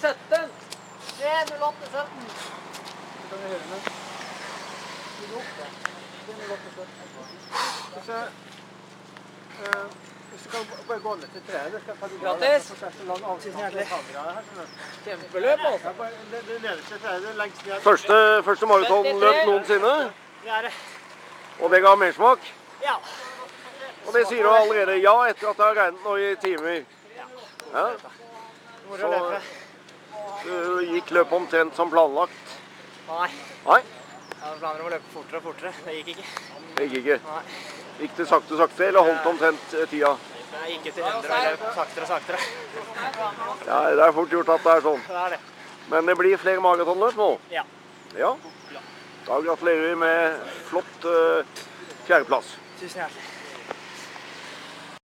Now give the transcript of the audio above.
17. 30817. Kan vi høre med? Det. 308 Hvis jeg, eh, hvis du kan bare gå ned til treet, det skal ta Grattis. Kjempeløp, altså. Ja, Det, det nederste treet, lengst ned. Første, første maratonløp noensinne, Det er det. og det ga mersmak. Ja. Og det sier du allerede ja etter at det har regnet nå i timer. Ja, Moro å løpe. du gikk løpet omtrent som planlagt. Nei. Nei, Jeg hadde planer om å løpe fortere og fortere. Det gikk ikke. det gikk ikke. Nei. Gikk det sakte, sakte, eller holdt omtrent eh, tida? Jeg gikk etter 100 og løp saktere og saktere. Ja, det er fort gjort at det er sånn. Det er det. Men det blir flere maratonløp nå. Ja. Ja. Da gratulerer vi med flott uh, fjerdeplass. Tusen hjertelig.